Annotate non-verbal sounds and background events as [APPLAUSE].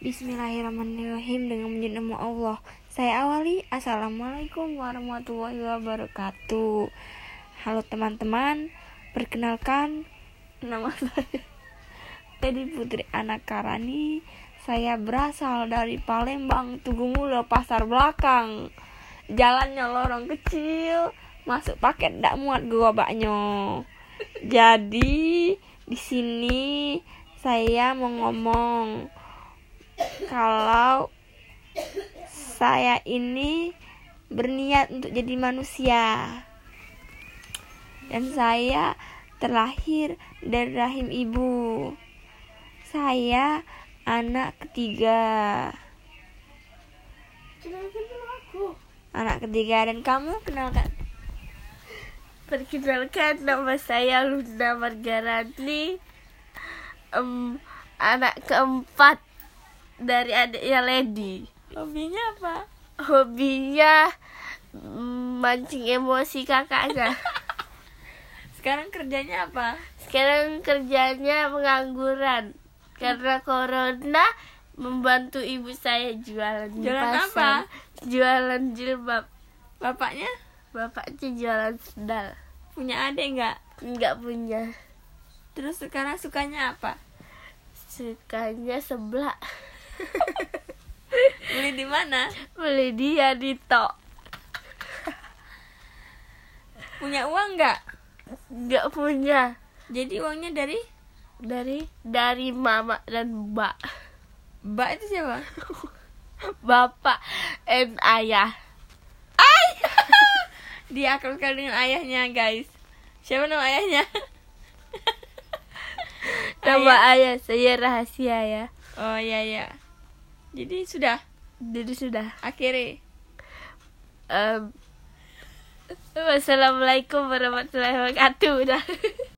Bismillahirrahmanirrahim dengan menyebut nama Allah. Saya awali. Assalamualaikum warahmatullahi wabarakatuh. Halo teman-teman, perkenalkan nama [LAUGHS] saya Teddy Putri Anak Karani. Saya berasal dari Palembang, Tugu Mulo, Pasar Belakang. Jalannya lorong kecil, masuk paket tidak muat gerobaknya. Jadi di sini saya mau ngomong kalau saya ini berniat untuk jadi manusia dan saya terlahir dari rahim ibu. Saya anak ketiga. Anak ketiga dan kamu kenalkan. Perkenalkan nama saya Luna Margarani Em, Anak keempat dari adiknya Lady Hobinya apa? Hobinya mm, mancing emosi kakaknya [LAUGHS] Sekarang kerjanya apa? Sekarang kerjanya pengangguran Karena corona membantu ibu saya jualan Jualan pasar. apa? Jualan jilbab Bapaknya Bapaknya jualan sendal punya adik nggak? Nggak punya Terus sekarang sukanya apa? Sukanya sebelah [LAUGHS] Beli di mana? Beli dia di tok Punya uang nggak? Nggak punya. Jadi uangnya dari? Dari Dari mama dan mbak. Mbak itu siapa? [LAUGHS] Bapak dan ayah. [LAUGHS] Dia akrab sekali dengan ayahnya guys. Siapa nama ayahnya? Nama ayah saya rahasia ya. Oh iya iya Jadi sudah. Jadi sudah. Akhirnya Em, [LAUGHS] Wassalamualaikum warahmatullahi wabarakatuh. Udah [LAUGHS]